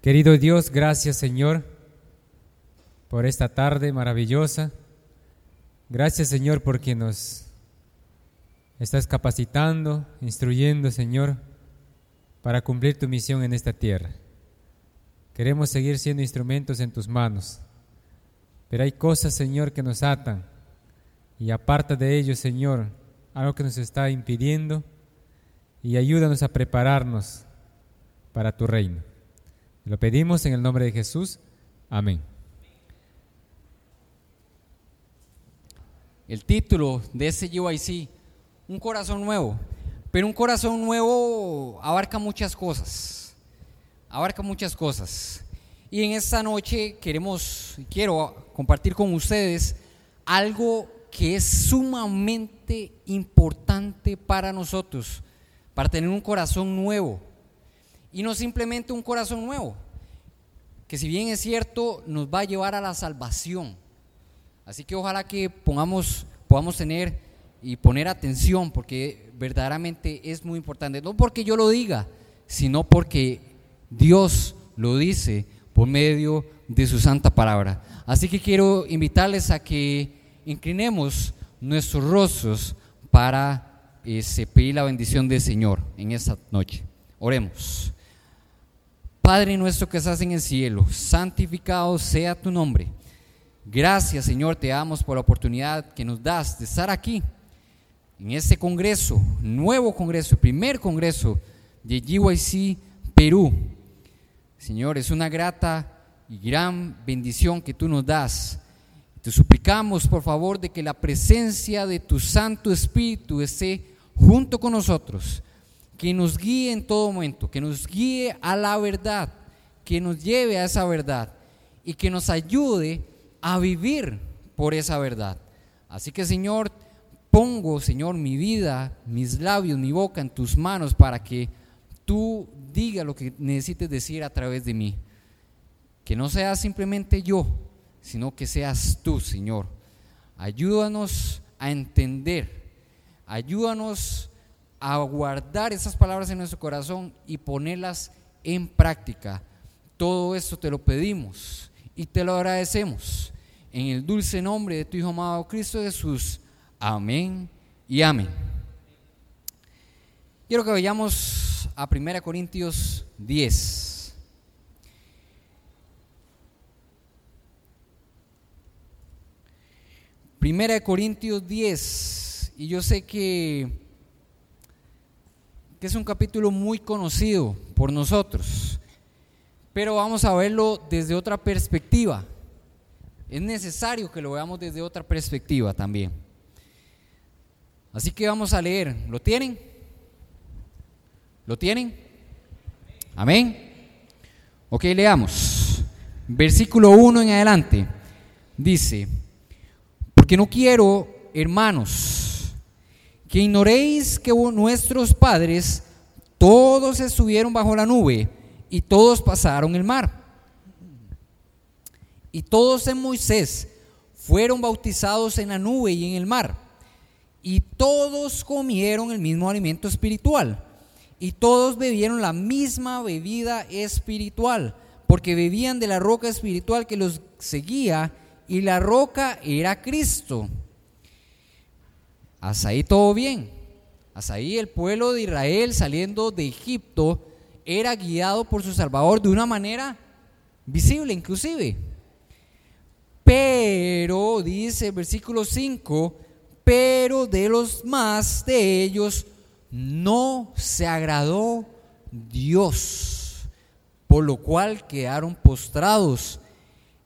Querido Dios, gracias Señor por esta tarde maravillosa. Gracias Señor porque nos estás capacitando, instruyendo Señor para cumplir tu misión en esta tierra. Queremos seguir siendo instrumentos en tus manos, pero hay cosas Señor que nos atan y aparta de ellos Señor algo que nos está impidiendo y ayúdanos a prepararnos para tu reino. Lo pedimos en el nombre de Jesús. Amén. El título de ese UIC, Un corazón nuevo. Pero un corazón nuevo abarca muchas cosas. Abarca muchas cosas. Y en esta noche queremos, quiero compartir con ustedes algo que es sumamente importante para nosotros, para tener un corazón nuevo. Y no simplemente un corazón nuevo, que si bien es cierto, nos va a llevar a la salvación. Así que ojalá que pongamos, podamos tener y poner atención, porque verdaderamente es muy importante. No porque yo lo diga, sino porque Dios lo dice por medio de su santa palabra. Así que quiero invitarles a que inclinemos nuestros rostros para eh, pedir la bendición del Señor en esta noche. Oremos. Padre nuestro que estás en el cielo, santificado sea tu nombre. Gracias Señor, te damos por la oportunidad que nos das de estar aquí, en este congreso, nuevo congreso, primer congreso de GYC Perú. Señor, es una grata y gran bendición que tú nos das. Te suplicamos, por favor, de que la presencia de tu Santo Espíritu esté junto con nosotros que nos guíe en todo momento, que nos guíe a la verdad, que nos lleve a esa verdad y que nos ayude a vivir por esa verdad. Así que Señor, pongo, Señor, mi vida, mis labios, mi boca en tus manos para que tú digas lo que necesites decir a través de mí. Que no sea simplemente yo, sino que seas tú, Señor. Ayúdanos a entender, ayúdanos a guardar esas palabras en nuestro corazón y ponerlas en práctica. Todo esto te lo pedimos y te lo agradecemos. En el dulce nombre de tu Hijo amado Cristo Jesús. Amén y amén. Quiero que vayamos a 1 Corintios 10. Primera de Corintios 10. Y yo sé que que es un capítulo muy conocido por nosotros, pero vamos a verlo desde otra perspectiva. Es necesario que lo veamos desde otra perspectiva también. Así que vamos a leer. ¿Lo tienen? ¿Lo tienen? Amén. Ok, leamos. Versículo 1 en adelante. Dice, porque no quiero, hermanos, que ignoréis que nuestros padres todos estuvieron bajo la nube y todos pasaron el mar. Y todos en Moisés fueron bautizados en la nube y en el mar. Y todos comieron el mismo alimento espiritual. Y todos bebieron la misma bebida espiritual, porque bebían de la roca espiritual que los seguía, y la roca era Cristo. Hasta ahí todo bien. Hasta ahí el pueblo de Israel saliendo de Egipto era guiado por su Salvador de una manera visible inclusive. Pero, dice el versículo 5, pero de los más de ellos no se agradó Dios, por lo cual quedaron postrados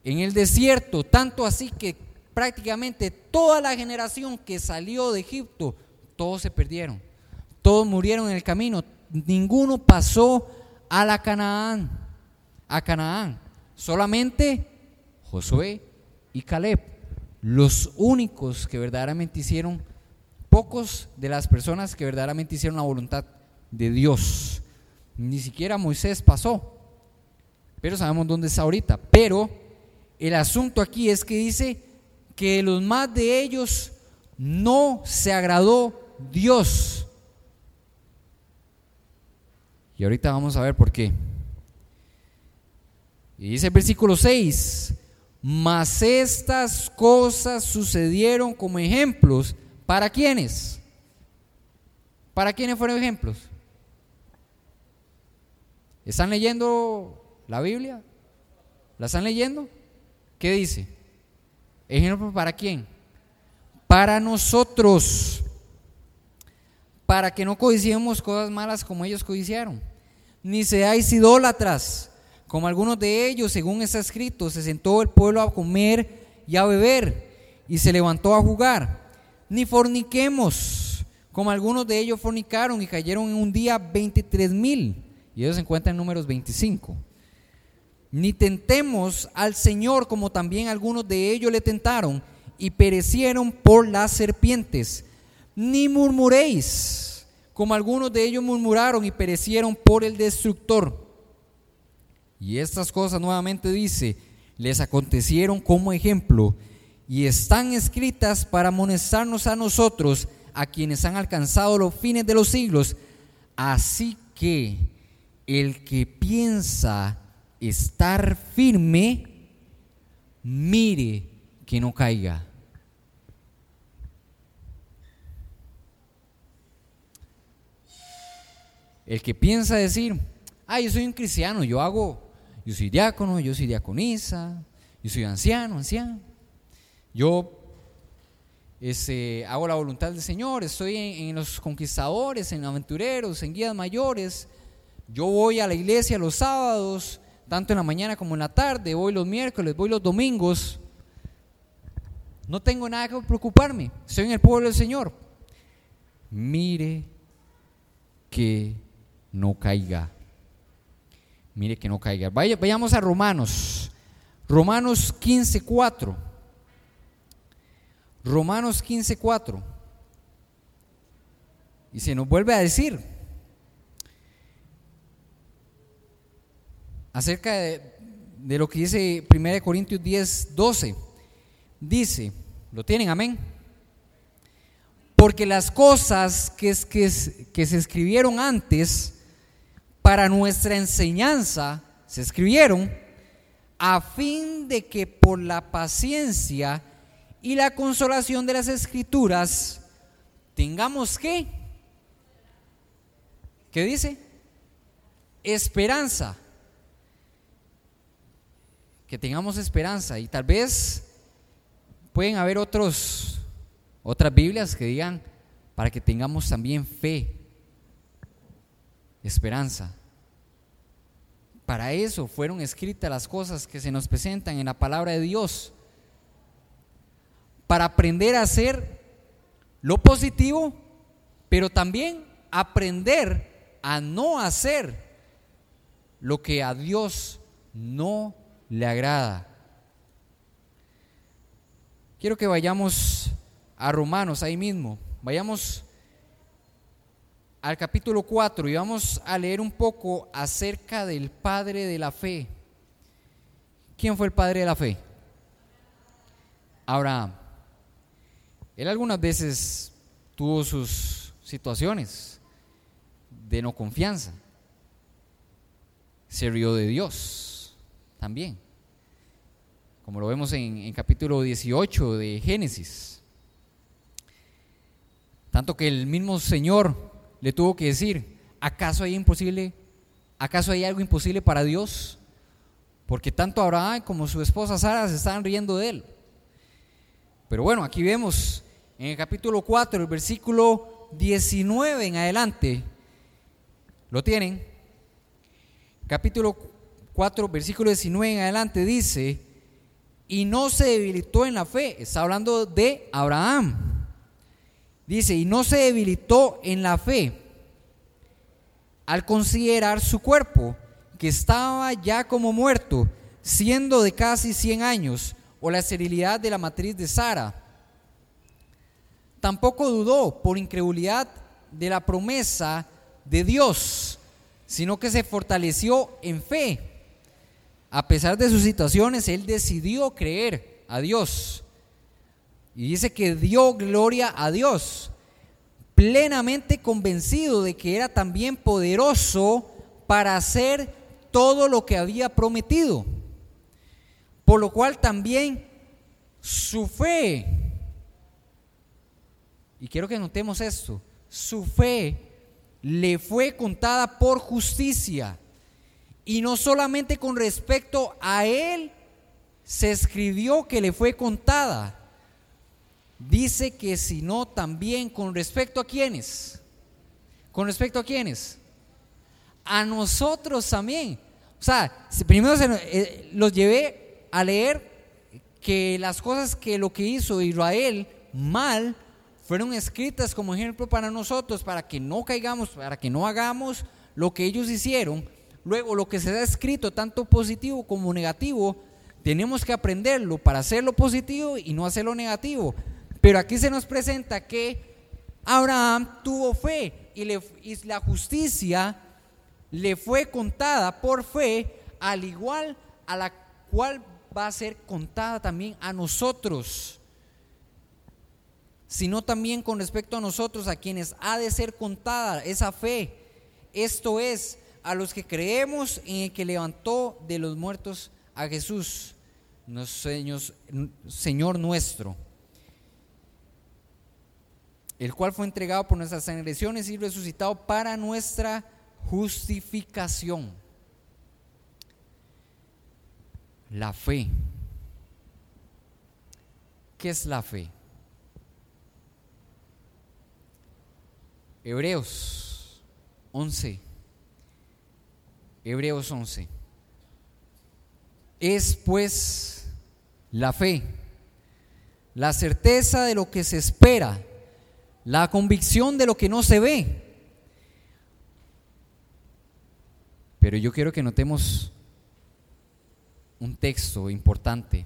en el desierto, tanto así que prácticamente toda la generación que salió de Egipto, todos se perdieron. Todos murieron en el camino. Ninguno pasó a la Canaán, a Canaán. Solamente Josué y Caleb, los únicos que verdaderamente hicieron, pocos de las personas que verdaderamente hicieron la voluntad de Dios. Ni siquiera Moisés pasó. Pero sabemos dónde está ahorita. Pero el asunto aquí es que dice que los más de ellos no se agradó Dios. Y ahorita vamos a ver por qué. Y dice el versículo 6, mas estas cosas sucedieron como ejemplos para quienes. ¿Para quiénes fueron ejemplos? ¿Están leyendo la Biblia? ¿La están leyendo? ¿Qué dice? ¿Ejemplo para quién? Para nosotros. Para que no codiciemos cosas malas como ellos codiciaron. Ni seáis idólatras, como algunos de ellos, según está escrito, se sentó el pueblo a comer y a beber, y se levantó a jugar. Ni forniquemos, como algunos de ellos fornicaron y cayeron en un día 23 mil. Y ellos se encuentran en números 25. Ni tentemos al Señor como también algunos de ellos le tentaron y perecieron por las serpientes. Ni murmuréis como algunos de ellos murmuraron y perecieron por el destructor. Y estas cosas nuevamente dice, les acontecieron como ejemplo y están escritas para amonestarnos a nosotros, a quienes han alcanzado los fines de los siglos. Así que el que piensa estar firme, mire que no caiga. El que piensa decir, ah, yo soy un cristiano, yo hago, yo soy diácono, yo soy diaconisa, yo soy anciano, anciano. Yo hago la voluntad del Señor, estoy en, en los conquistadores, en aventureros, en guías mayores, yo voy a la iglesia los sábados, tanto en la mañana como en la tarde, voy los miércoles, voy los domingos. No tengo nada que preocuparme, estoy en el pueblo del Señor. Mire que no caiga. Mire que no caiga. Vaya, vayamos a Romanos. Romanos 15:4. Romanos 15:4. Y se nos vuelve a decir, acerca de, lo que dice 1 Corintios 10, 12. Dice, ¿lo tienen? Amén. Porque las cosas que, que, que se escribieron antes para nuestra enseñanza se escribieron a fin de que por la paciencia y la consolación de las escrituras tengamos que, ¿qué dice? Esperanza que tengamos esperanza y tal vez pueden haber otros otras Biblias que digan para que tengamos también fe, esperanza. Para eso fueron escritas las cosas que se nos presentan en la palabra de Dios. Para aprender a hacer lo positivo, pero también aprender a no hacer lo que a Dios no le agrada. Quiero que vayamos a Romanos ahí mismo. Vayamos al capítulo 4 y vamos a leer un poco acerca del padre de la fe. ¿Quién fue el padre de la fe? Abraham. Él algunas veces tuvo sus situaciones de no confianza. Se rió de Dios también como lo vemos en, capítulo 18 de Génesis. Tanto que el mismo Señor le tuvo que decir, ¿acaso hay imposible? ¿Acaso hay algo imposible para Dios? Porque tanto Abraham como su esposa Sara se estaban riendo de él. Pero bueno, aquí vemos en el capítulo 4, el versículo 19 en adelante. ¿Lo tienen? Capítulo 4, versículo 19 en adelante dice, y no se debilitó en la fe. Está hablando de Abraham. Dice, y no se debilitó en la fe al considerar su cuerpo, que estaba ya como muerto, siendo de casi 100 años, o la esterilidad de la matriz de Sara. Tampoco dudó por incredulidad de la promesa de Dios, sino que se fortaleció en fe a pesar de sus situaciones, él decidió creer a Dios. Y dice que dio gloria a Dios, plenamente convencido de que era también poderoso para hacer todo lo que había prometido. Por lo cual también su fe, y quiero que notemos esto, su fe le fue contada por justicia. Y no solamente con respecto a él se escribió que le fue contada. Dice que sino también con respecto a quienes. ¿Con respecto a quienes? A nosotros también. O sea, primero eh, los llevé a leer que las cosas que lo que hizo Israel mal fueron escritas como ejemplo para nosotros, para que no caigamos, para que no hagamos lo que ellos hicieron. Luego, lo que se ha escrito, tanto positivo como negativo, tenemos que aprenderlo para hacerlo positivo y no hacerlo negativo. Pero aquí se nos presenta que Abraham tuvo fe y la justicia le fue contada por fe, al igual a la cual va a ser contada también a nosotros, sino también con respecto a nosotros, a quienes ha de ser contada esa fe. Esto es, a los que creemos en el que levantó de los muertos a Jesús, Señor nuestro, el cual fue entregado por nuestras transgresiones y resucitado para nuestra justificación. La fe. ¿Qué es la fe? Hebreos 11. Hebreos 11. Es pues la fe, la certeza de lo que se espera, la convicción de lo que no se ve. Pero yo quiero que notemos un texto importante.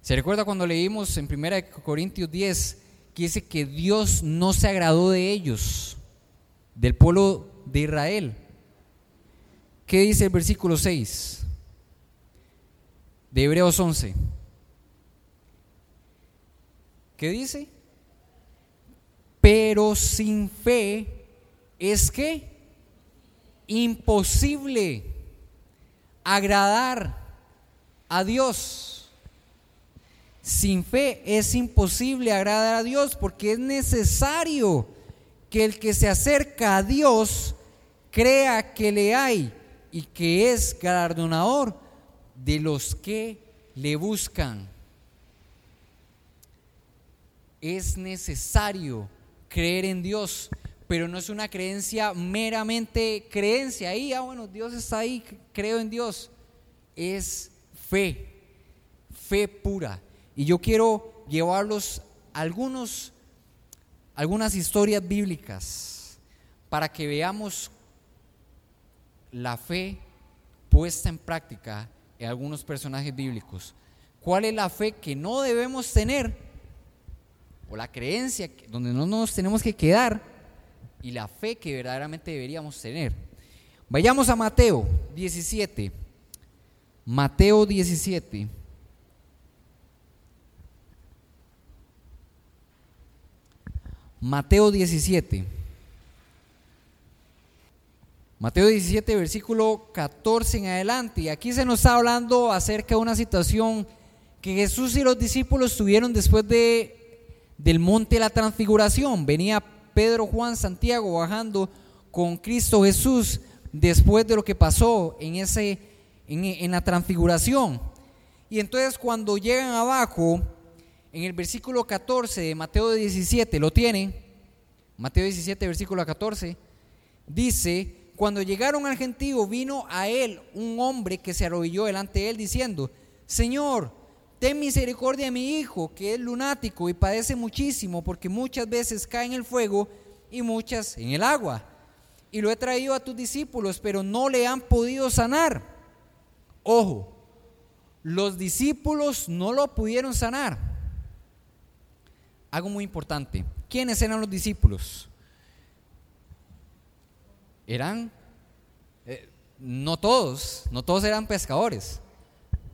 ¿Se recuerda cuando leímos en 1 Corintios 10 que dice que Dios no se agradó de ellos, del pueblo de Israel? ¿Qué dice el versículo 6 de Hebreos 11? ¿Qué dice? Pero sin fe es que imposible agradar a Dios. Sin fe es imposible agradar a Dios porque es necesario que el que se acerca a Dios crea que le hay y que es galardonador de los que le buscan. Es necesario creer en Dios, pero no es una creencia meramente creencia. Ahí, ah, bueno, Dios está ahí, creo en Dios. Es fe, fe pura. Y yo quiero llevarlos algunos, algunas historias bíblicas para que veamos la fe puesta en práctica en algunos personajes bíblicos. ¿Cuál es la fe que no debemos tener? O la creencia donde no nos tenemos que quedar y la fe que verdaderamente deberíamos tener. Vayamos a Mateo 17. Mateo 17. Mateo 17. Mateo 17, versículo 14 en adelante. Y aquí se nos está hablando acerca de una situación que Jesús y los discípulos tuvieron después de, del monte de la transfiguración. Venía Pedro, Juan, Santiago bajando con Cristo Jesús después de lo que pasó en ese en, la transfiguración. Y entonces cuando llegan abajo, en el versículo 14 de Mateo 17, ¿lo tienen? Mateo 17, versículo 14, dice, cuando llegaron al gentío, vino a él un hombre que se arrodilló delante de él diciendo, Señor, ten misericordia de mi hijo, que es lunático y padece muchísimo, porque muchas veces cae en el fuego y muchas en el agua. Y lo he traído a tus discípulos, pero no le han podido sanar. Ojo, los discípulos no lo pudieron sanar. Algo muy importante. ¿Quiénes eran los discípulos? Eran, eh, no todos, no todos eran pescadores,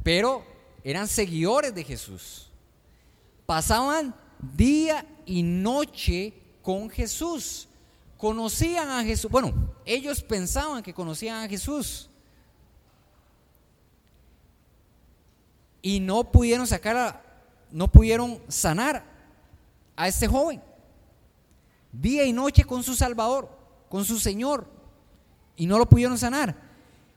pero eran seguidores de Jesús. Pasaban día y noche con Jesús. Conocían a Jesús. Bueno, ellos pensaban que conocían a Jesús. y no pudieron sacar a, no pudieron sanar a este joven. Día y noche con su Salvador, con su Señor, y no lo pudieron sanar.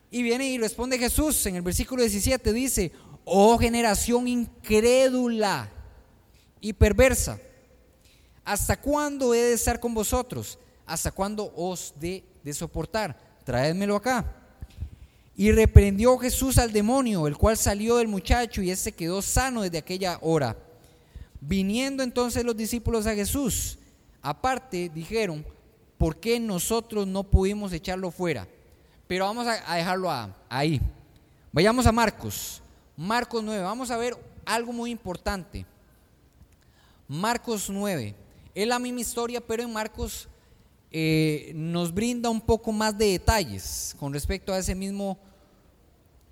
Y viene y responde Jesús en el versículo 17, dice, oh generación incrédula y perversa, ¿hasta cuándo he de estar con vosotros? ¿Hasta cuándo os de, de soportar? Traédmelo acá. Y reprendió Jesús al demonio, el cual salió del muchacho y éste quedó sano desde aquella hora. Viniendo entonces los discípulos a Jesús, aparte dijeron, ¿por qué nosotros no pudimos echarlo fuera? Pero vamos a, dejarlo ahí. Vayamos a Marcos, Marcos 9, vamos a ver algo muy importante. Marcos 9, es la misma historia, pero en Marcos eh, nos brinda un poco más de detalles con respecto a ese mismo,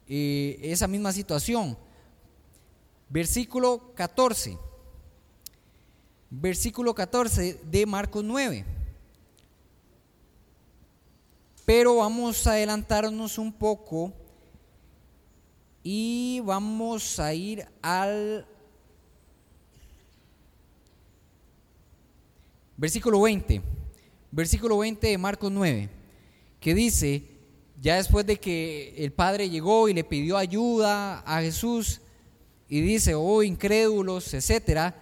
eh, esa misma situación. Versículo 14. Versículo 14 de Marcos 9. Pero vamos a adelantarnos un poco y vamos a ir al versículo 20 versículo 20 de Marcos 9, que dice, ya después de que el padre llegó y le pidió ayuda a Jesús, y dice, oh incrédulos, etcétera,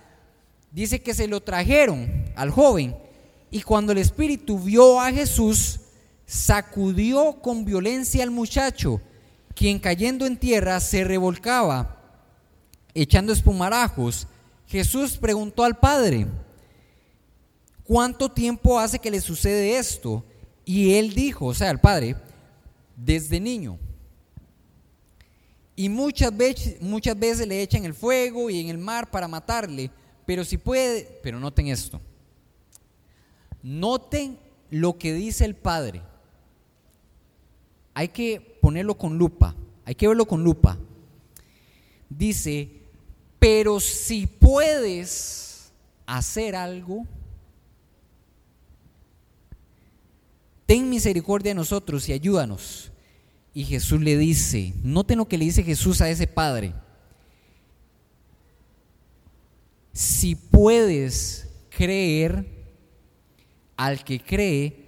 dice que se lo trajeron al joven, y cuando el espíritu vio a Jesús, sacudió con violencia al muchacho, quien cayendo en tierra se revolcaba, echando espumarajos. Jesús preguntó al padre, ¿cuánto tiempo hace que le sucede esto? Y él dijo, o sea, el padre, desde niño. Y muchas veces, muchas veces le echan el fuego y en el mar para matarle, pero si puede, pero noten esto. Noten lo que dice el padre. Hay que ponerlo con lupa, hay que verlo con lupa. Dice, pero si puedes hacer algo, ten misericordia de nosotros y ayúdanos. Y Jesús le dice, noten lo que le dice Jesús a ese padre. Si puedes creer, al que cree,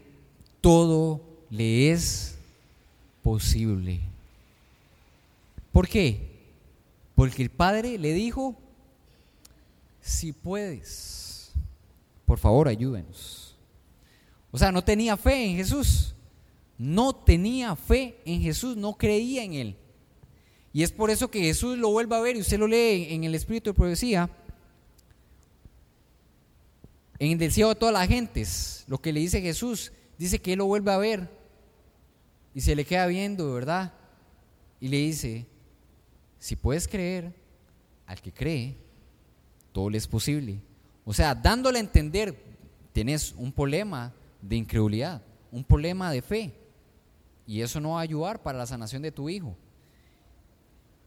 todo le es ¿Por qué? Porque el Padre le dijo, si puedes, por favor ayúdenos. O sea, no tenía fe en Jesús. No tenía fe en Jesús, no creía en Él. Y es por eso que Jesús lo vuelve a ver y usted lo lee en el Espíritu de Profecía. En el cielo de todas las gentes, lo que le dice Jesús, dice que Él lo vuelve a ver y se le queda viendo, ¿verdad? Y le dice, si puedes creer, al que cree, todo le es posible. O sea, dándole a entender, tienes un problema, de incredulidad, un problema de fe. Y eso no va a ayudar para la sanación de tu hijo.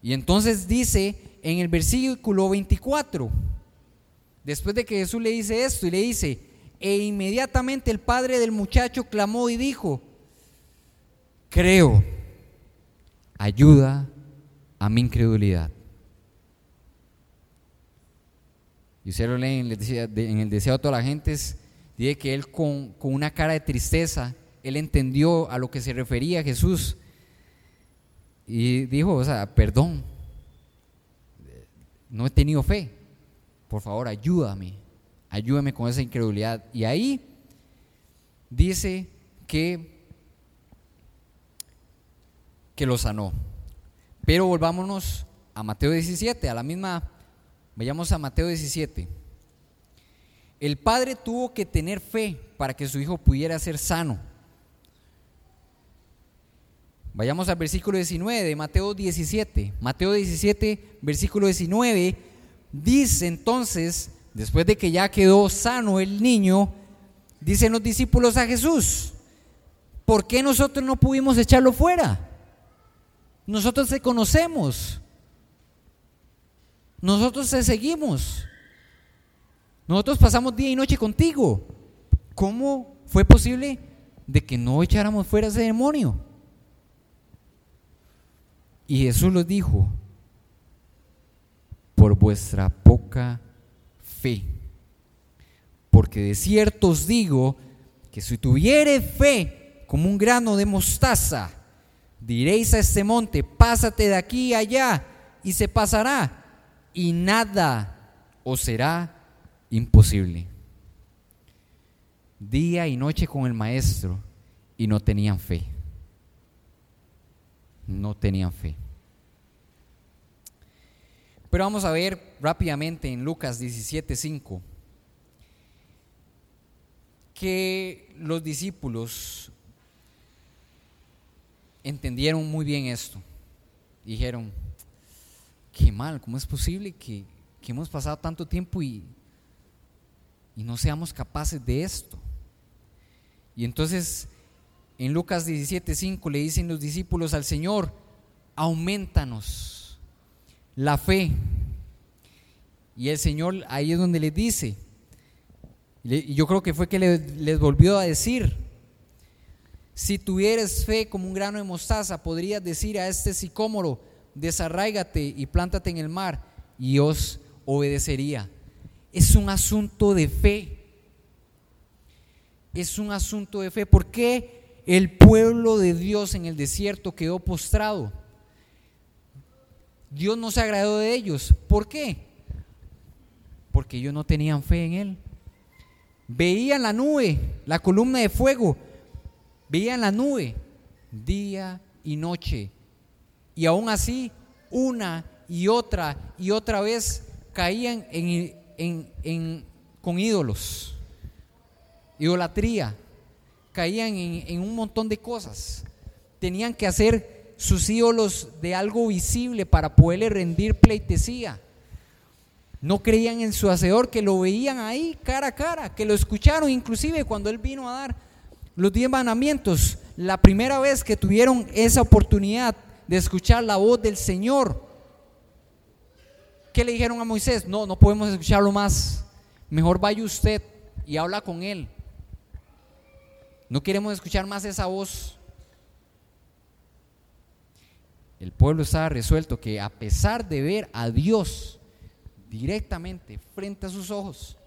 Y entonces dice en el versículo 24, después de que Jesús le dice esto y le dice, e inmediatamente el padre del muchacho clamó y dijo, creo, ayuda a mi incredulidad. Y usted lo lee en el deseo, de toda la gente, Dice que él con, una cara de tristeza, él entendió a lo que se refería Jesús. Y dijo, o sea, perdón, no he tenido fe. Por favor, ayúdame. Ayúdame con esa incredulidad. Y ahí dice que, lo sanó. Pero volvámonos a Mateo 17, a la misma, vayamos a Mateo 17. El padre tuvo que tener fe para que su hijo pudiera ser sano. Vayamos al versículo 19 de Mateo 17. Mateo 17, versículo 19, dice entonces, después de que ya quedó sano el niño, dicen los discípulos a Jesús, ¿por qué nosotros no pudimos echarlo fuera? Nosotros te conocemos. Nosotros te seguimos. Nosotros pasamos día y noche contigo. ¿Cómo fue posible de que no echáramos fuera ese demonio? Y Jesús les dijo, por vuestra poca fe. Porque de cierto os digo que si tuviere fe como un grano de mostaza, diréis a este monte, pásate de aquí allá, y se pasará, y nada os será imposible. Día y noche con el maestro, y no tenían fe. No tenían fe. Pero vamos a ver rápidamente en Lucas 17:5 que los discípulos entendieron muy bien esto. Dijeron, qué mal, ¿cómo es posible que, que hemos pasado tanto tiempo y, y no seamos capaces de esto? Y entonces en Lucas 17:5 le dicen los discípulos al Señor, aumentanos la fe. Y el Señor ahí es donde les dice, y yo creo que fue que les, volvió a decir, si tuvieres fe como un grano de mostaza, podrías decir a este sicómoro, desarráigate y plántate en el mar, y os obedecería. Es un asunto de fe. Es un asunto de fe. ¿Por qué el pueblo de Dios en el desierto quedó postrado? Dios no se agradó de ellos. ¿Por qué? Porque ellos no tenían fe en Él. Veían la nube, la columna de fuego, veían la nube día y noche. Y aún así, una y otra y otra vez caían en, con ídolos, idolatría, caían en, en un montón de cosas. Tenían que hacer sus ídolos de algo visible para poderle rendir pleitesía. No creían en su hacedor, que lo veían ahí cara a cara, que lo escucharon inclusive cuando él vino a dar los diez mandamientos. La primera vez que tuvieron esa oportunidad de escuchar la voz del Señor, ¿qué le dijeron a Moisés? No, no podemos escucharlo más. Mejor vaya usted y habla con él. No queremos escuchar más esa voz. El pueblo estaba resuelto que a pesar de ver a Dios directamente frente a sus ojos,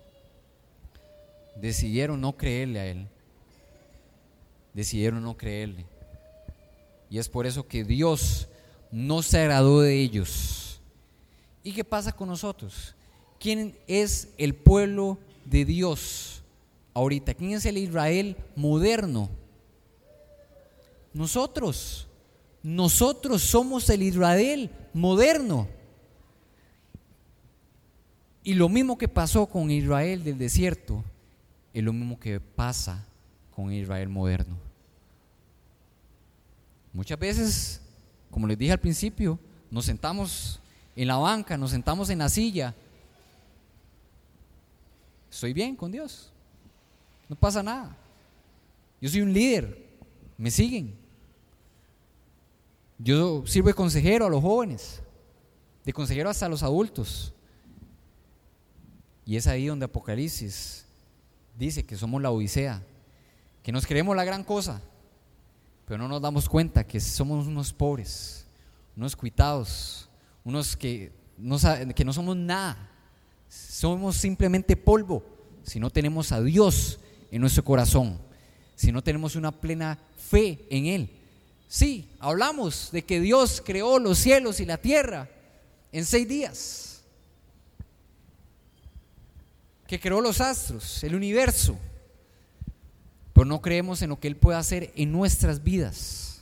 decidieron no creerle a Él. Decidieron no creerle. Y es por eso que Dios no se agradó de ellos. ¿Y qué pasa con nosotros? ¿Quién es el pueblo de Dios ahorita? ¿Quién es el Israel moderno? Nosotros. Nosotros somos el Israel moderno. Y lo mismo que pasó con Israel del desierto, es lo mismo que pasa con Israel moderno. Muchas veces, como les dije al principio, nos sentamos en la banca, nos sentamos en la silla. Estoy bien con Dios. No pasa nada. Yo soy un líder. Me siguen. Yo sirvo de consejero a los jóvenes, de consejero hasta a los adultos. Y es ahí donde Apocalipsis dice que somos la Odisea, que nos creemos la gran cosa, pero no nos damos cuenta que somos unos pobres, unos cuitados, unos que no, que no somos nada, somos simplemente polvo si no tenemos a Dios en nuestro corazón, si no tenemos una plena fe en Él. Sí, hablamos de que Dios creó los cielos y la tierra en seis días. Que creó los astros, el universo, pero no creemos en lo que Él puede hacer en nuestras vidas.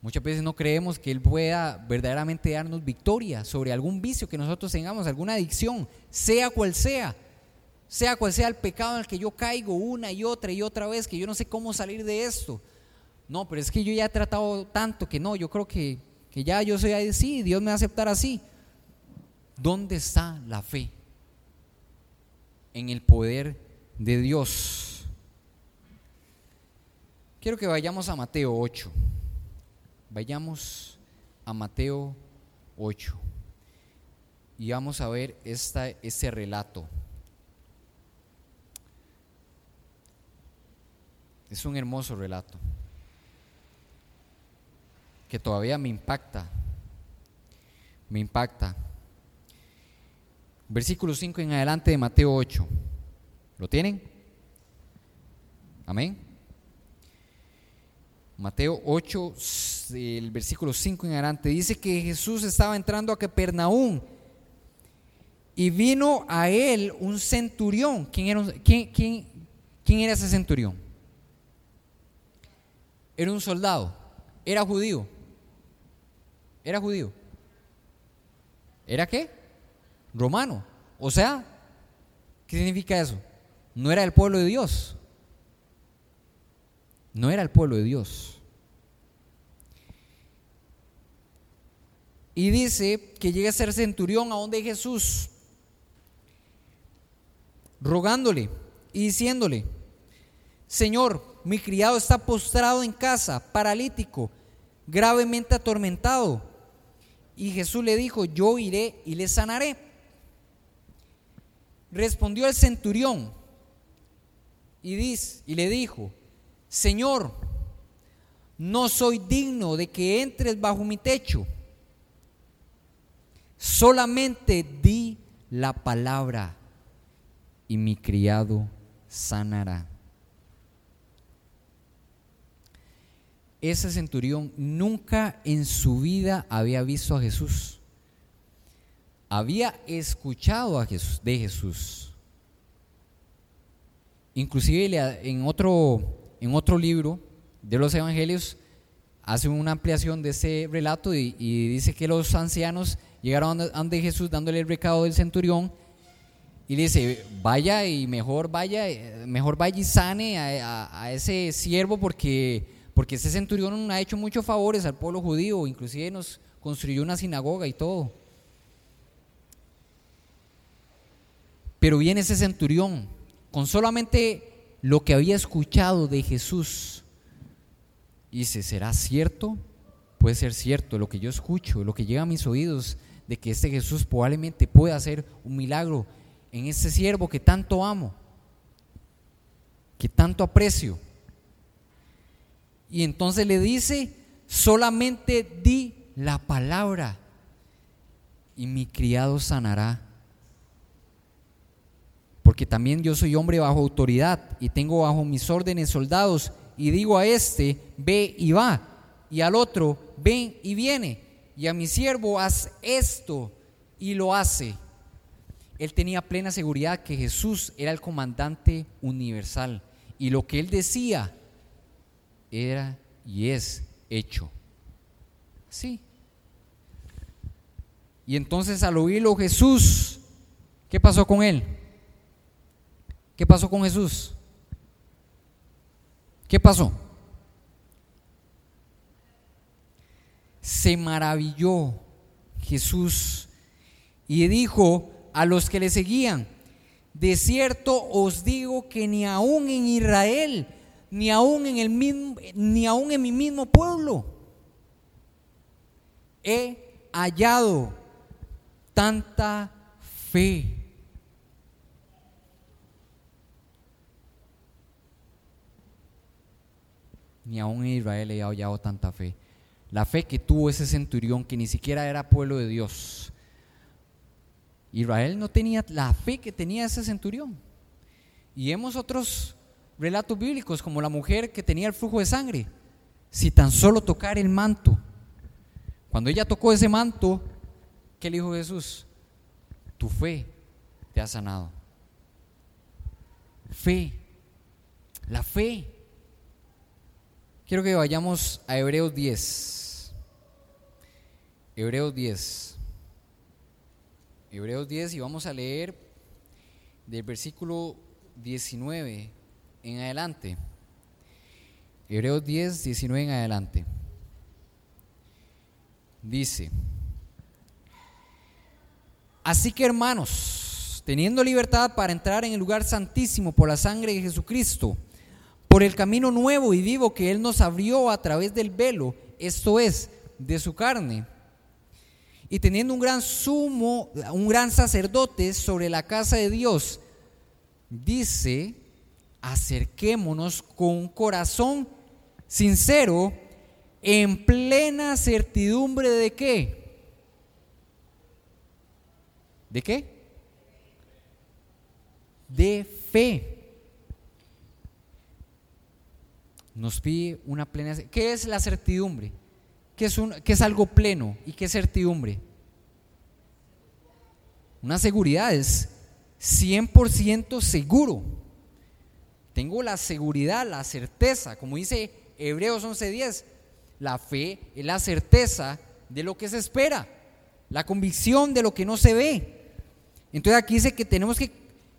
Muchas veces no creemos que Él pueda verdaderamente darnos victoria sobre algún vicio que nosotros tengamos, alguna adicción, sea cual sea, sea cual sea el pecado en el que yo caigo una y otra y otra vez, que yo no sé cómo salir de esto. No, pero es que yo ya he tratado tanto que no, yo creo que, que ya yo soy así, Dios me va a aceptar así. ¿Dónde está la fe? En el poder de Dios. Quiero que vayamos a Mateo 8. Vayamos a Mateo 8. Y vamos a ver esta, este relato. Es un hermoso relato que todavía me impacta me impacta. Versículo 5 en adelante de Mateo 8. ¿Lo tienen? Amén. Mateo 8, el versículo 5 en adelante, dice que Jesús estaba entrando a Capernaum y vino a él un centurión. ¿Quién era, quién, era ese centurión? Era un soldado, era judío. Era judío. ¿Era qué? Romano. O sea, ¿qué significa eso? No era el pueblo de Dios. No era el pueblo de Dios. Y dice que llega a ser centurión a donde Jesús, rogándole y diciéndole, Señor, mi criado está postrado en casa, paralítico, gravemente atormentado. Y Jesús le dijo, yo iré y le sanaré. Respondió el centurión y, y le dijo, Señor, no soy digno de que entres bajo mi techo. Solamente di la palabra y mi criado sanará. Ese centurión nunca en su vida había visto a Jesús. Había escuchado a Jesús, de Jesús. Inclusive en otro en otro libro de los evangelios hace una ampliación de ese relato y, dice que los ancianos llegaron ante Jesús dándole el recado del centurión y dice, vaya y mejor vaya, mejor vaya y sane a, ese siervo porque, porque ese centurión ha hecho muchos favores al pueblo judío, inclusive nos construyó una sinagoga y todo. Pero viene ese centurión con solamente lo que había escuchado de Jesús. Y dice, ¿será cierto? Puede ser cierto lo que yo escucho, lo que llega a mis oídos de que este Jesús probablemente pueda hacer un milagro en este siervo que tanto amo, que tanto aprecio. Y entonces le dice, solamente di la palabra y mi criado sanará porque también yo soy hombre bajo autoridad y tengo bajo mis órdenes soldados y digo a este, ve y va, y al otro, ven y viene, y a mi siervo, haz esto, y lo hace. Él tenía plena seguridad que Jesús era el comandante universal, y lo que él decía era y es hecho. Sí. Y entonces al oírlo Jesús, ¿qué pasó con él? ¿Qué pasó con Jesús? ¿Qué pasó? Se maravilló Jesús y dijo a los que le seguían, de cierto os digo que ni aún en Israel, ni aún en el mismo, ni aún en mi mismo pueblo, he hallado tanta fe. Ni aún en Israel he hallado tanta fe. La fe que tuvo ese centurión que ni siquiera era pueblo de Dios. Israel no tenía la fe que tenía ese centurión. Y vemos otros relatos bíblicos como la mujer que tenía el flujo de sangre. Si tan solo tocar el manto. Cuando ella tocó ese manto, ¿qué le dijo Jesús? Tu fe te ha sanado. Fe. La fe Quiero que vayamos a Hebreos 10. Hebreos 10. Hebreos 10 y vamos a leer del versículo 19 en adelante. Hebreos 10, 19 en adelante. Dice, así que hermanos, teniendo libertad para entrar en el lugar santísimo por la sangre de Jesucristo, por el camino nuevo y vivo que Él nos abrió a través del velo, esto es, de su carne. Y teniendo un gran sumo, un gran sacerdote sobre la casa de Dios, dice, acerquémonos con corazón sincero, en plena certidumbre de qué? ¿De qué? De fe. Nos pide una plena... ¿Qué es la certidumbre? ¿Qué es, un, qué es algo pleno? ¿Y qué es certidumbre? Una seguridad es 100% seguro. Tengo la seguridad, la certeza, como dice Hebreos 11:10, la fe es la certeza de lo que se espera, la convicción de lo que no se ve. Entonces aquí dice que tenemos que,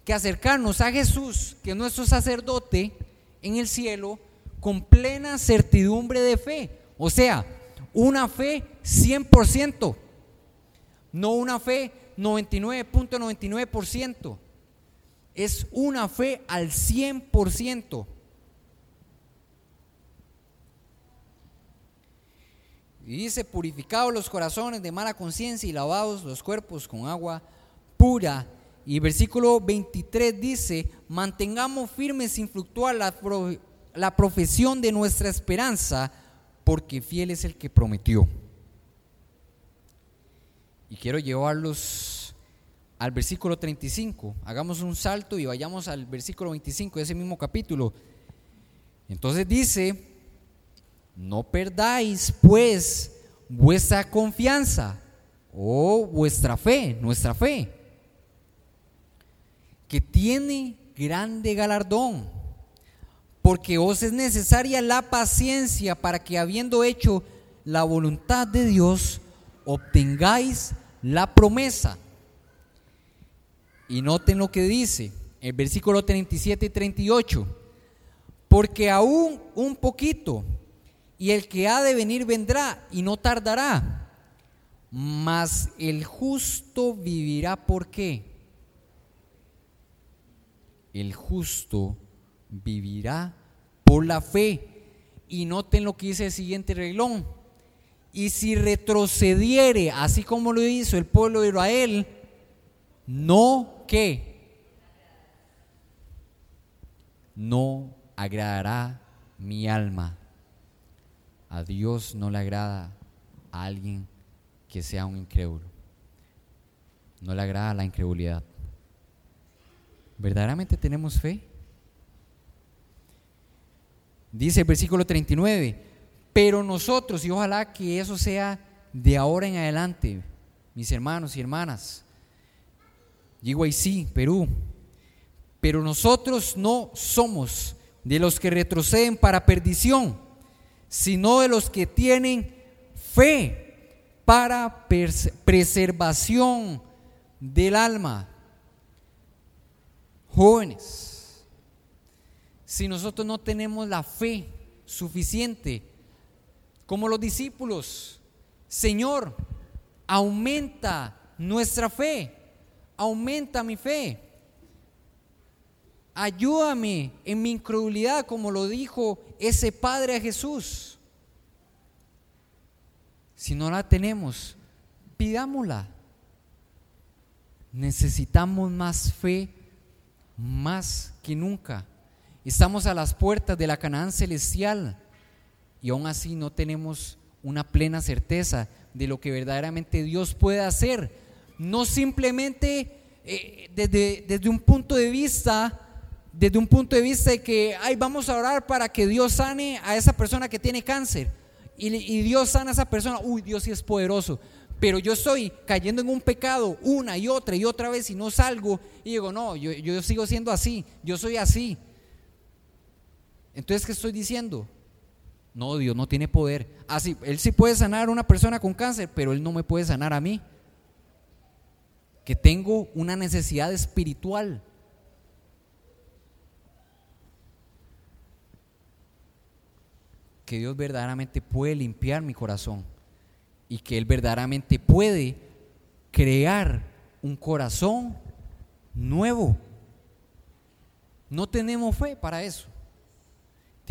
que acercarnos a Jesús, que es nuestro sacerdote en el cielo, con plena certidumbre de fe. O sea, una fe 100%, no una fe 99.99%. Es una fe al 100%. Y dice, purificados los corazones de mala conciencia y lavados los cuerpos con agua pura. Y versículo 23 dice, mantengamos firmes sin fluctuar la, la profesión de nuestra esperanza, porque fiel es el que prometió. Y quiero llevarlos al versículo 35. Hagamos un salto y vayamos al versículo 25 de ese mismo capítulo. Entonces dice, no perdáis pues vuestra confianza o vuestra fe, nuestra fe, que tiene grande galardón, porque os es necesaria la paciencia para que habiendo hecho la voluntad de Dios, obtengáis la promesa. Y noten lo que dice el versículo 37 y 38. Porque aún un poquito, y el que ha de venir vendrá y no tardará. Mas el justo vivirá por qué? El justo vivirá por la fe. Y noten lo que dice el siguiente reglón y si retrocediere, así como lo hizo el pueblo de Israel, no que no agradará mi alma. A Dios no le agrada a alguien que sea un incrédulo. No le agrada la incredulidad. ¿Verdaderamente tenemos fe? Dice el versículo 39, pero nosotros, y ojalá que eso sea de ahora en adelante, mis hermanos y hermanas, sí, Perú, pero nosotros no somos de los que retroceden para perdición, sino de los que tienen fe para preservación del alma. Jóvenes, si nosotros no tenemos la fe suficiente como los discípulos, Señor, aumenta nuestra fe, aumenta mi fe. Ayúdame en mi incredulidad, como lo dijo ese Padre a Jesús. Si no la tenemos, pidámosla. Necesitamos más fe, más que nunca. Estamos a las puertas de la Canaán celestial y aún así no tenemos una plena certeza de lo que verdaderamente Dios puede hacer. No simplemente eh, desde, desde, un punto de vista, desde un punto de vista de que, ay, vamos a orar para que Dios sane a esa persona que tiene cáncer. Y, y Dios sana a esa persona, uy, Dios sí es poderoso. Pero yo estoy cayendo en un pecado una y otra y otra vez y no salgo y digo, no, yo, yo sigo siendo así, yo soy así. Entonces, ¿qué estoy diciendo? No, Dios no tiene poder. Así, ah, Él sí puede sanar a una persona con cáncer, pero Él no me puede sanar a mí. Que tengo una necesidad espiritual. Que Dios verdaderamente puede limpiar mi corazón. Y que Él verdaderamente puede crear un corazón nuevo. No tenemos fe para eso.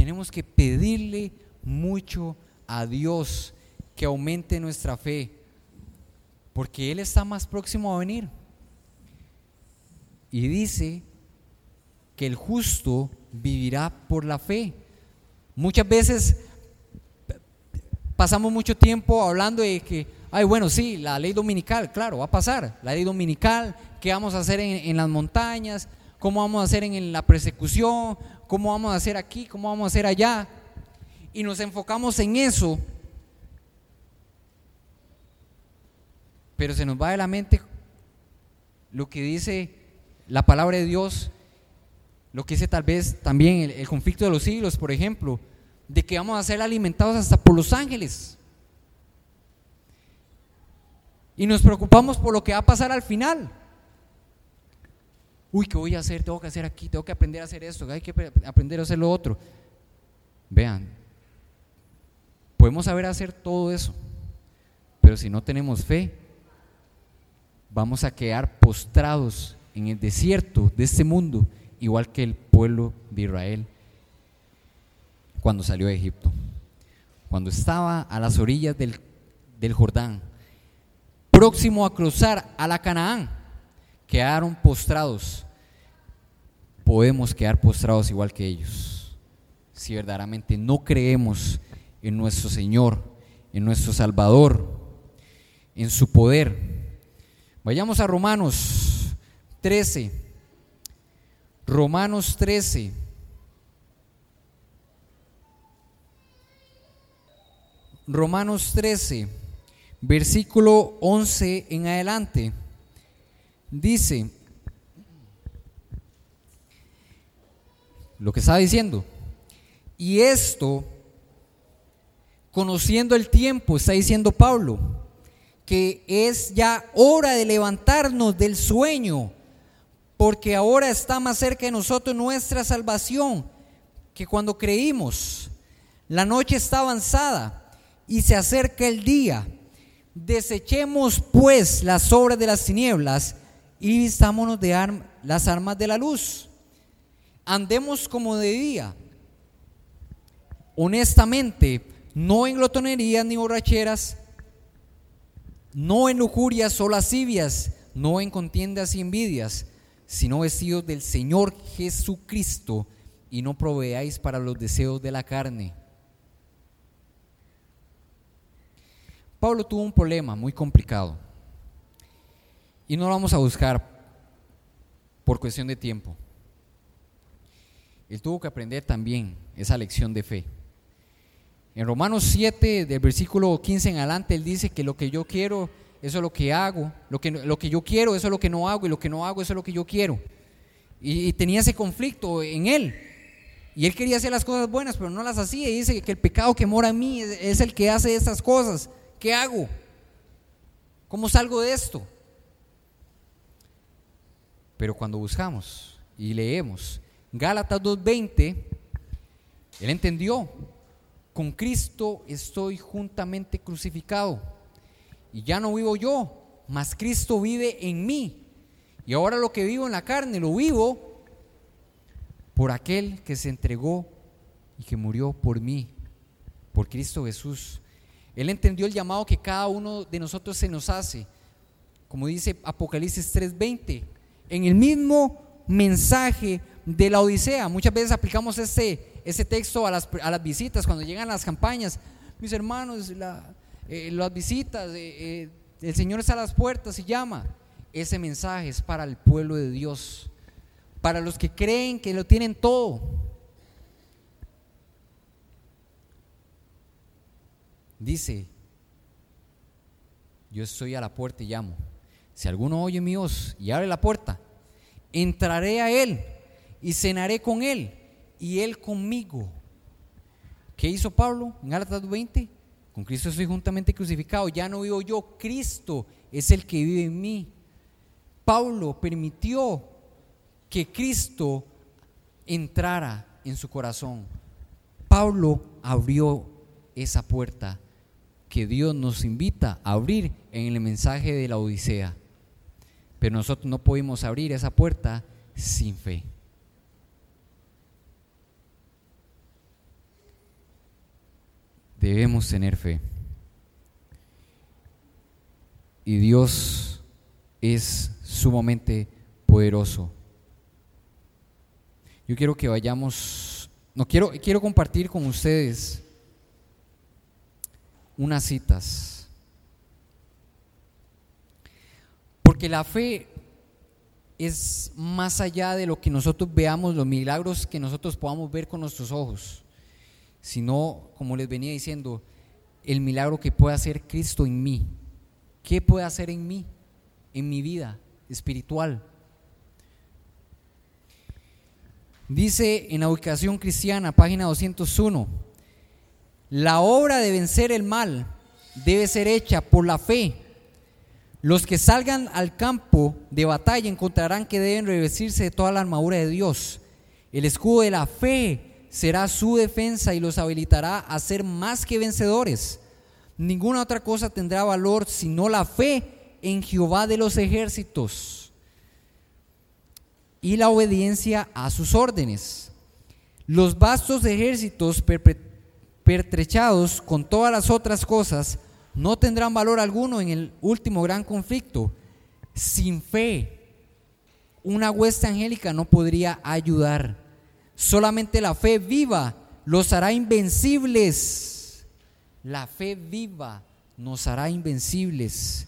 Tenemos que pedirle mucho a Dios que aumente nuestra fe, porque Él está más próximo a venir. Y dice que el justo vivirá por la fe. Muchas veces pasamos mucho tiempo hablando de que, ay, bueno, sí, la ley dominical, claro, va a pasar. La ley dominical, ¿qué vamos a hacer en, en las montañas? ¿Cómo vamos a hacer en la persecución? ¿Cómo vamos a hacer aquí? ¿Cómo vamos a hacer allá? Y nos enfocamos en eso. Pero se nos va de la mente lo que dice la palabra de Dios, lo que dice tal vez también el, el conflicto de los siglos, por ejemplo, de que vamos a ser alimentados hasta por los ángeles. Y nos preocupamos por lo que va a pasar al final. Uy, ¿qué voy a hacer? Tengo que hacer aquí, tengo que aprender a hacer esto, hay que aprender a hacer lo otro. Vean, podemos saber hacer todo eso, pero si no tenemos fe, vamos a quedar postrados en el desierto de este mundo, igual que el pueblo de Israel cuando salió de Egipto. Cuando estaba a las orillas del, del Jordán, próximo a cruzar a la Canaán, quedaron postrados. Podemos quedar postrados igual que ellos. Si verdaderamente no creemos en nuestro Señor, en nuestro Salvador, en su poder. Vayamos a Romanos 13. Romanos 13. Romanos 13 versículo 11 en adelante, dice lo que estaba diciendo. Y esto, conociendo el tiempo, está diciendo Pablo, que es ya hora de levantarnos del sueño, porque ahora está más cerca de nosotros nuestra salvación que cuando creímos. La noche está avanzada y se acerca el día. Desechemos pues las obras de las tinieblas y vistámonos de las armas de la luz. Andemos como de día, honestamente, no en glotonerías ni borracheras, no en lujurias o lascivias, no en contiendas y envidias, sino vestidos del Señor Jesucristo y no proveáis para los deseos de la carne. Pablo tuvo un problema muy complicado y no lo vamos a buscar por cuestión de tiempo. Él tuvo que aprender también esa lección de fe. En Romanos 7, del versículo 15 en adelante, él dice que lo que yo quiero, eso es lo que hago, lo que, lo que yo quiero, eso es lo que no hago, y lo que no hago, eso es lo que yo quiero. Y, tenía ese conflicto en él. Y él quería hacer las cosas buenas, pero no las hacía. Y dice que el pecado que mora en mí es, es el que hace estas cosas. ¿Qué hago? ¿Cómo salgo de esto? Pero cuando buscamos y leemos Gálatas 2.20, él entendió, con Cristo estoy juntamente crucificado. Y ya no vivo yo, mas Cristo vive en mí. Y ahora lo que vivo en la carne, lo vivo por aquel que se entregó y que murió por mí, por Cristo Jesús. Él entendió el llamado que cada uno de nosotros se nos hace. Como dice Apocalipsis 3:20, en el mismo mensaje de la Odisea. Muchas veces aplicamos ese, ese texto a las, a las visitas, cuando llegan las campañas. Mis hermanos, eh, las visitas, eh, eh, el Señor está a las puertas y llama. Ese mensaje es para el pueblo de Dios, para los que creen que lo tienen todo dice, yo estoy a la puerta y llamo. Si alguno oye mi voz y abre la puerta, entraré a él y cenaré con él y él conmigo. ¿Qué hizo Pablo en Gálatas 20? Con Cristo estoy juntamente crucificado, ya no vivo yo, Cristo es el que vive en mí. Pablo permitió que Cristo entrara en su corazón. Pablo abrió esa puerta que Dios nos invita a abrir en el mensaje de la Odisea. Pero nosotros no podemos abrir esa puerta sin fe. Debemos tener fe. Y Dios es sumamente poderoso. Yo quiero que vayamos, no quiero quiero compartir con ustedes unas citas Porque la fe es más allá de lo que nosotros veamos, los milagros que nosotros podamos ver con nuestros ojos, sino, como les venía diciendo, el milagro que puede hacer Cristo en mí. ¿Qué puede hacer en mí, en mi vida espiritual? Dice en la ubicación cristiana, página 201, la obra de vencer el mal debe ser hecha por la fe. Los que salgan al campo de batalla encontrarán que deben revestirse de toda la armadura de Dios. El escudo de la fe será su defensa y los habilitará a ser más que vencedores. Ninguna otra cosa tendrá valor sino la fe en Jehová de los ejércitos y la obediencia a sus órdenes. Los vastos ejércitos pertrechados con todas las otras cosas no tendrán valor alguno en el último gran conflicto. Sin fe, una hueste angélica no podría ayudar. Solamente la fe viva los hará invencibles la fe viva nos hará invencibles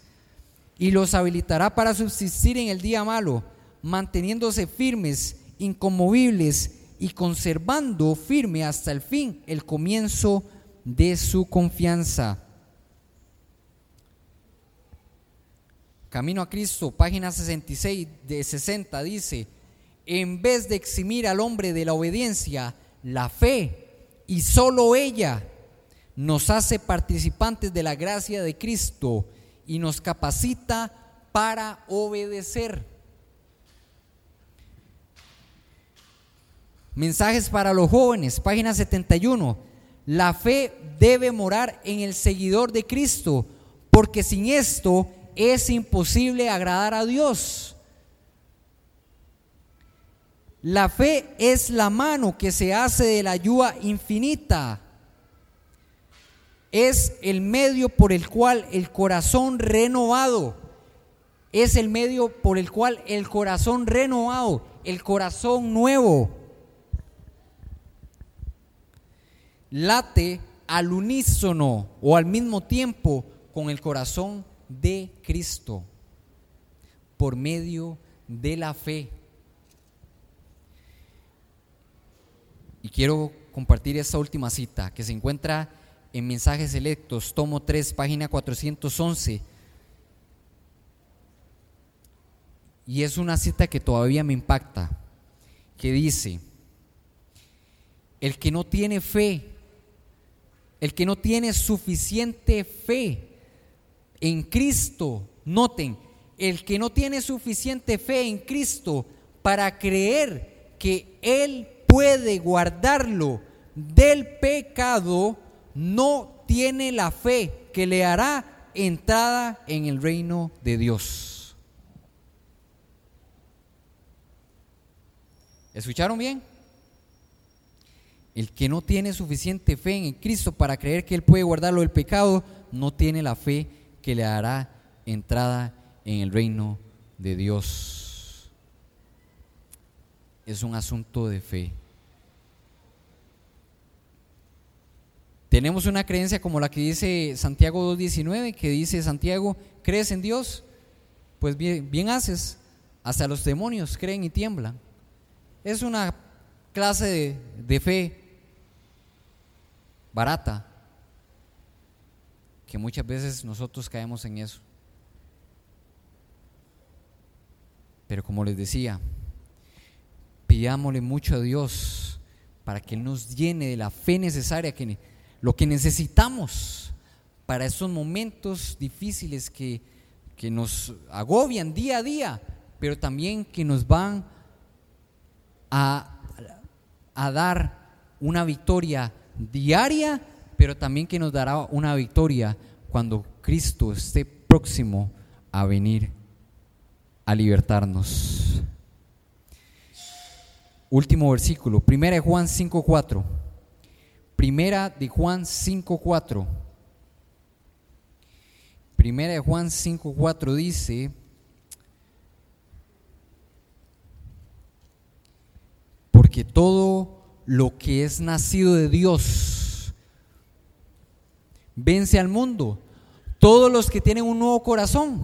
y los habilitará para subsistir en el día malo, manteniéndose firmes, inconmovibles y conservando firme hasta el fin el comienzo de su confianza. Camino a Cristo, página 66 de 60 dice, en vez de eximir al hombre de la obediencia, la fe y solo ella nos hace participantes de la gracia de Cristo y nos capacita para obedecer. Mensajes para los jóvenes, página 71. La fe debe morar en el seguidor de Cristo, porque sin esto es imposible agradar a Dios. La fe es la mano que se hace de la ayuda infinita. Es el medio por el cual el corazón renovado, es el medio por el cual el corazón renovado, el corazón nuevo, late al unísono o al mismo tiempo con el corazón de Cristo por medio de la fe. Y quiero compartir esta última cita que se encuentra en Mensajes Selectos, tomo 3, página 411. Y es una cita que todavía me impacta, que dice, el que no tiene fe, el que no tiene suficiente fe en Cristo, noten, el que no tiene suficiente fe en Cristo para creer que Él puede guardarlo del pecado, no tiene la fe que le hará entrada en el reino de Dios. ¿Escucharon bien? El que no tiene suficiente fe en Cristo para creer que Él puede guardarlo del pecado, no tiene la fe que le hará entrada en el reino de Dios. Es un asunto de fe. Tenemos una creencia como la que dice Santiago 2.19, que dice Santiago, ¿crees en Dios? Pues bien, haces. Hasta los demonios creen y tiemblan. Es una clase de fe barata, que muchas veces nosotros caemos en eso. Pero como les decía, pidámosle mucho a Dios para que Él nos llene de la fe necesaria que lo que necesitamos para esos momentos difíciles que, nos agobian día a día, pero también que nos van a, a dar una victoria diaria, pero también que nos dará una victoria cuando Cristo esté próximo a venir a libertarnos. Último versículo, primera de Juan 5:4. Primera de Juan 5.4. Primera de Juan 5.4 dice, porque todo lo que es nacido de Dios vence al mundo. Todos los que tienen un nuevo corazón.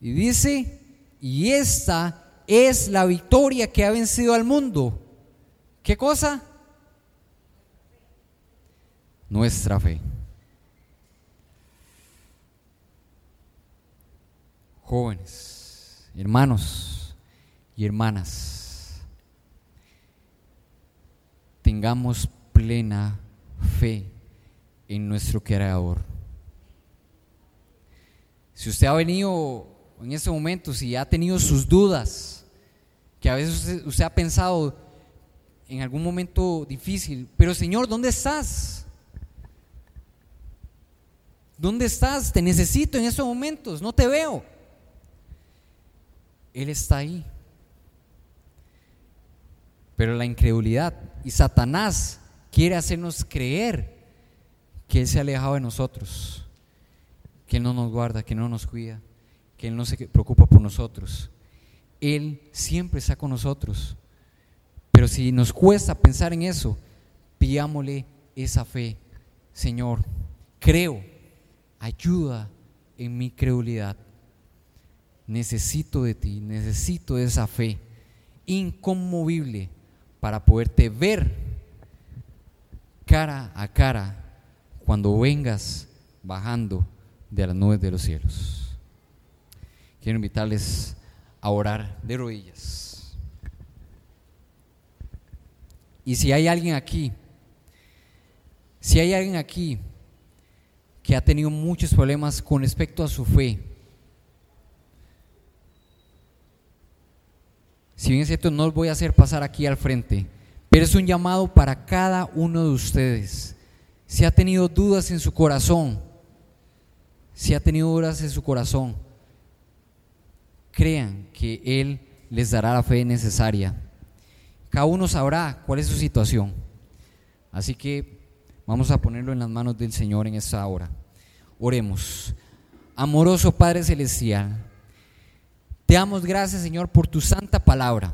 Y dice, y esta es la victoria que ha vencido al mundo. ¿Qué cosa? Nuestra fe. Jóvenes, hermanos y hermanas, tengamos plena fe en nuestro Creador. Si usted ha venido en ese momento, si ha tenido sus dudas, que a veces usted, ha pensado en algún momento difícil, pero Señor, ¿dónde estás? ¿Dónde estás? Te necesito en esos momentos, no te veo. Él está ahí. Pero la incredulidad y Satanás quiere hacernos creer que Él se ha alejado de nosotros, que Él no nos guarda, que no nos cuida, que Él no se preocupa por nosotros. Él siempre está con nosotros. Pero si nos cuesta pensar en eso, pidámosle esa fe. Señor, creo, ayuda en mi credulidad. Necesito de ti, necesito de esa fe inconmovible para poderte ver cara a cara cuando vengas bajando de las nubes de los cielos. Quiero invitarles a orar de rodillas. Y si hay alguien aquí, si hay alguien aquí que ha tenido muchos problemas con respecto a su fe, si bien es cierto, no os voy a hacer pasar aquí al frente, pero es un llamado para cada uno de ustedes. Si ha tenido dudas en su corazón, si ha tenido dudas en su corazón, crean que Él les dará la fe necesaria. Cada uno sabrá cuál es su situación. Así que vamos a ponerlo en las manos del Señor en esta hora. Oremos. Amoroso Padre Celestial, te damos gracias, Señor, por tu santa palabra.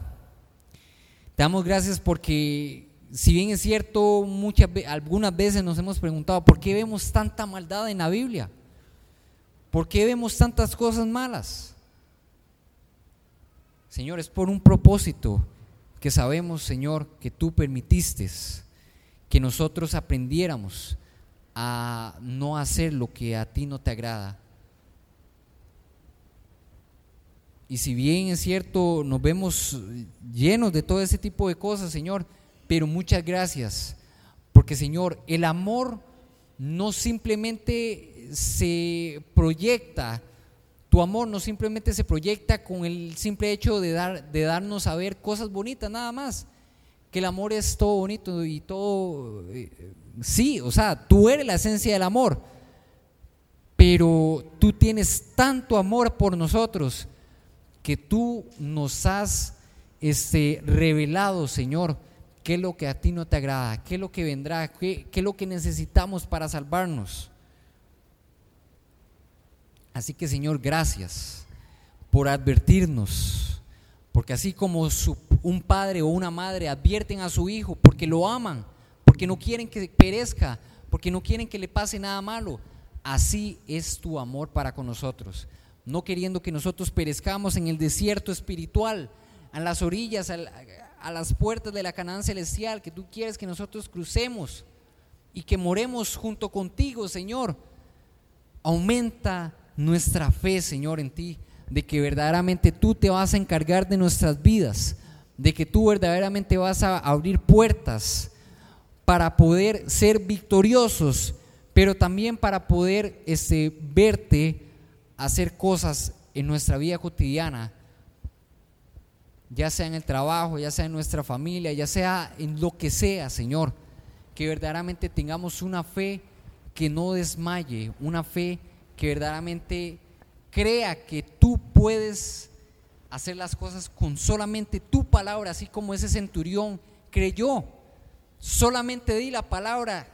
Te damos gracias porque, si bien es cierto, muchas, algunas veces nos hemos preguntado, ¿por qué vemos tanta maldad en la Biblia? ¿Por qué vemos tantas cosas malas? Señor, es por un propósito que sabemos, Señor, que tú permitiste que nosotros aprendiéramos a no hacer lo que a ti no te agrada Y si bien es cierto, nos vemos llenos de todo ese tipo de cosas, Señor, pero muchas gracias, porque Señor, el amor no simplemente se proyecta, tu amor no simplemente se proyecta con el simple hecho de, dar, de darnos a ver cosas bonitas, nada más, que el amor es todo bonito y todo, eh, sí, o sea, tú eres la esencia del amor, pero tú tienes tanto amor por nosotros que tú nos has este, revelado, Señor, qué es lo que a ti no te agrada, qué es lo que vendrá, qué, qué es lo que necesitamos para salvarnos. Así que, Señor, gracias por advertirnos, porque así como un padre o una madre advierten a su hijo porque lo aman, porque no quieren que perezca, porque no quieren que le pase nada malo, así es tu amor para con nosotros. No queriendo que nosotros perezcamos en el desierto espiritual, a las orillas, a, las puertas de la Canaán celestial, que tú quieres que nosotros crucemos y que moremos junto contigo, Señor. Aumenta nuestra fe, Señor, en ti, de que verdaderamente tú te vas a encargar de nuestras vidas, de que tú verdaderamente vas a abrir puertas para poder ser victoriosos, pero también para poder este, verte hacer cosas en nuestra vida cotidiana, ya sea en el trabajo, ya sea en nuestra familia, ya sea en lo que sea, Señor, que verdaderamente tengamos una fe que no desmaye, una fe que verdaderamente crea que tú puedes hacer las cosas con solamente tu palabra, así como ese centurión creyó. Solamente di la palabra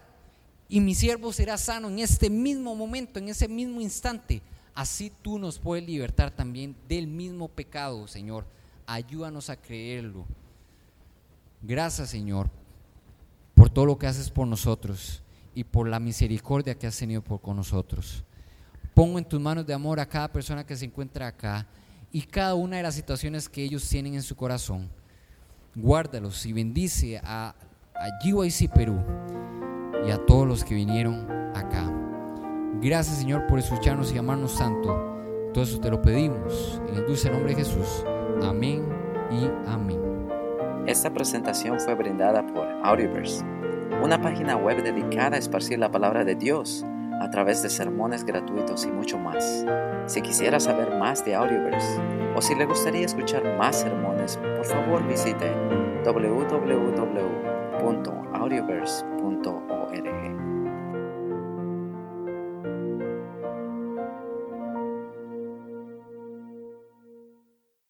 y mi siervo será sano en este mismo momento, en ese mismo instante así tú nos puedes libertar también del mismo pecado, Señor. Ayúdanos a creerlo. Gracias, Señor, por todo lo que haces por nosotros y por la misericordia que has tenido por con nosotros. Pongo en tus manos de amor a cada persona que se encuentra acá y cada una de las situaciones que ellos tienen en su corazón. Guárdalos y bendice a, a GYC Perú y a todos los que vinieron acá. Gracias Señor por escucharnos y llamarnos santo. Todo eso te lo pedimos en el dulce nombre de Jesús. Amén y amén. Esta presentación fue brindada por Audioverse, una página web dedicada a esparcir la palabra de Dios a través de sermones gratuitos y mucho más. Si quisiera saber más de Audioverse o si le gustaría escuchar más sermones, por favor visite www.audioverse.org.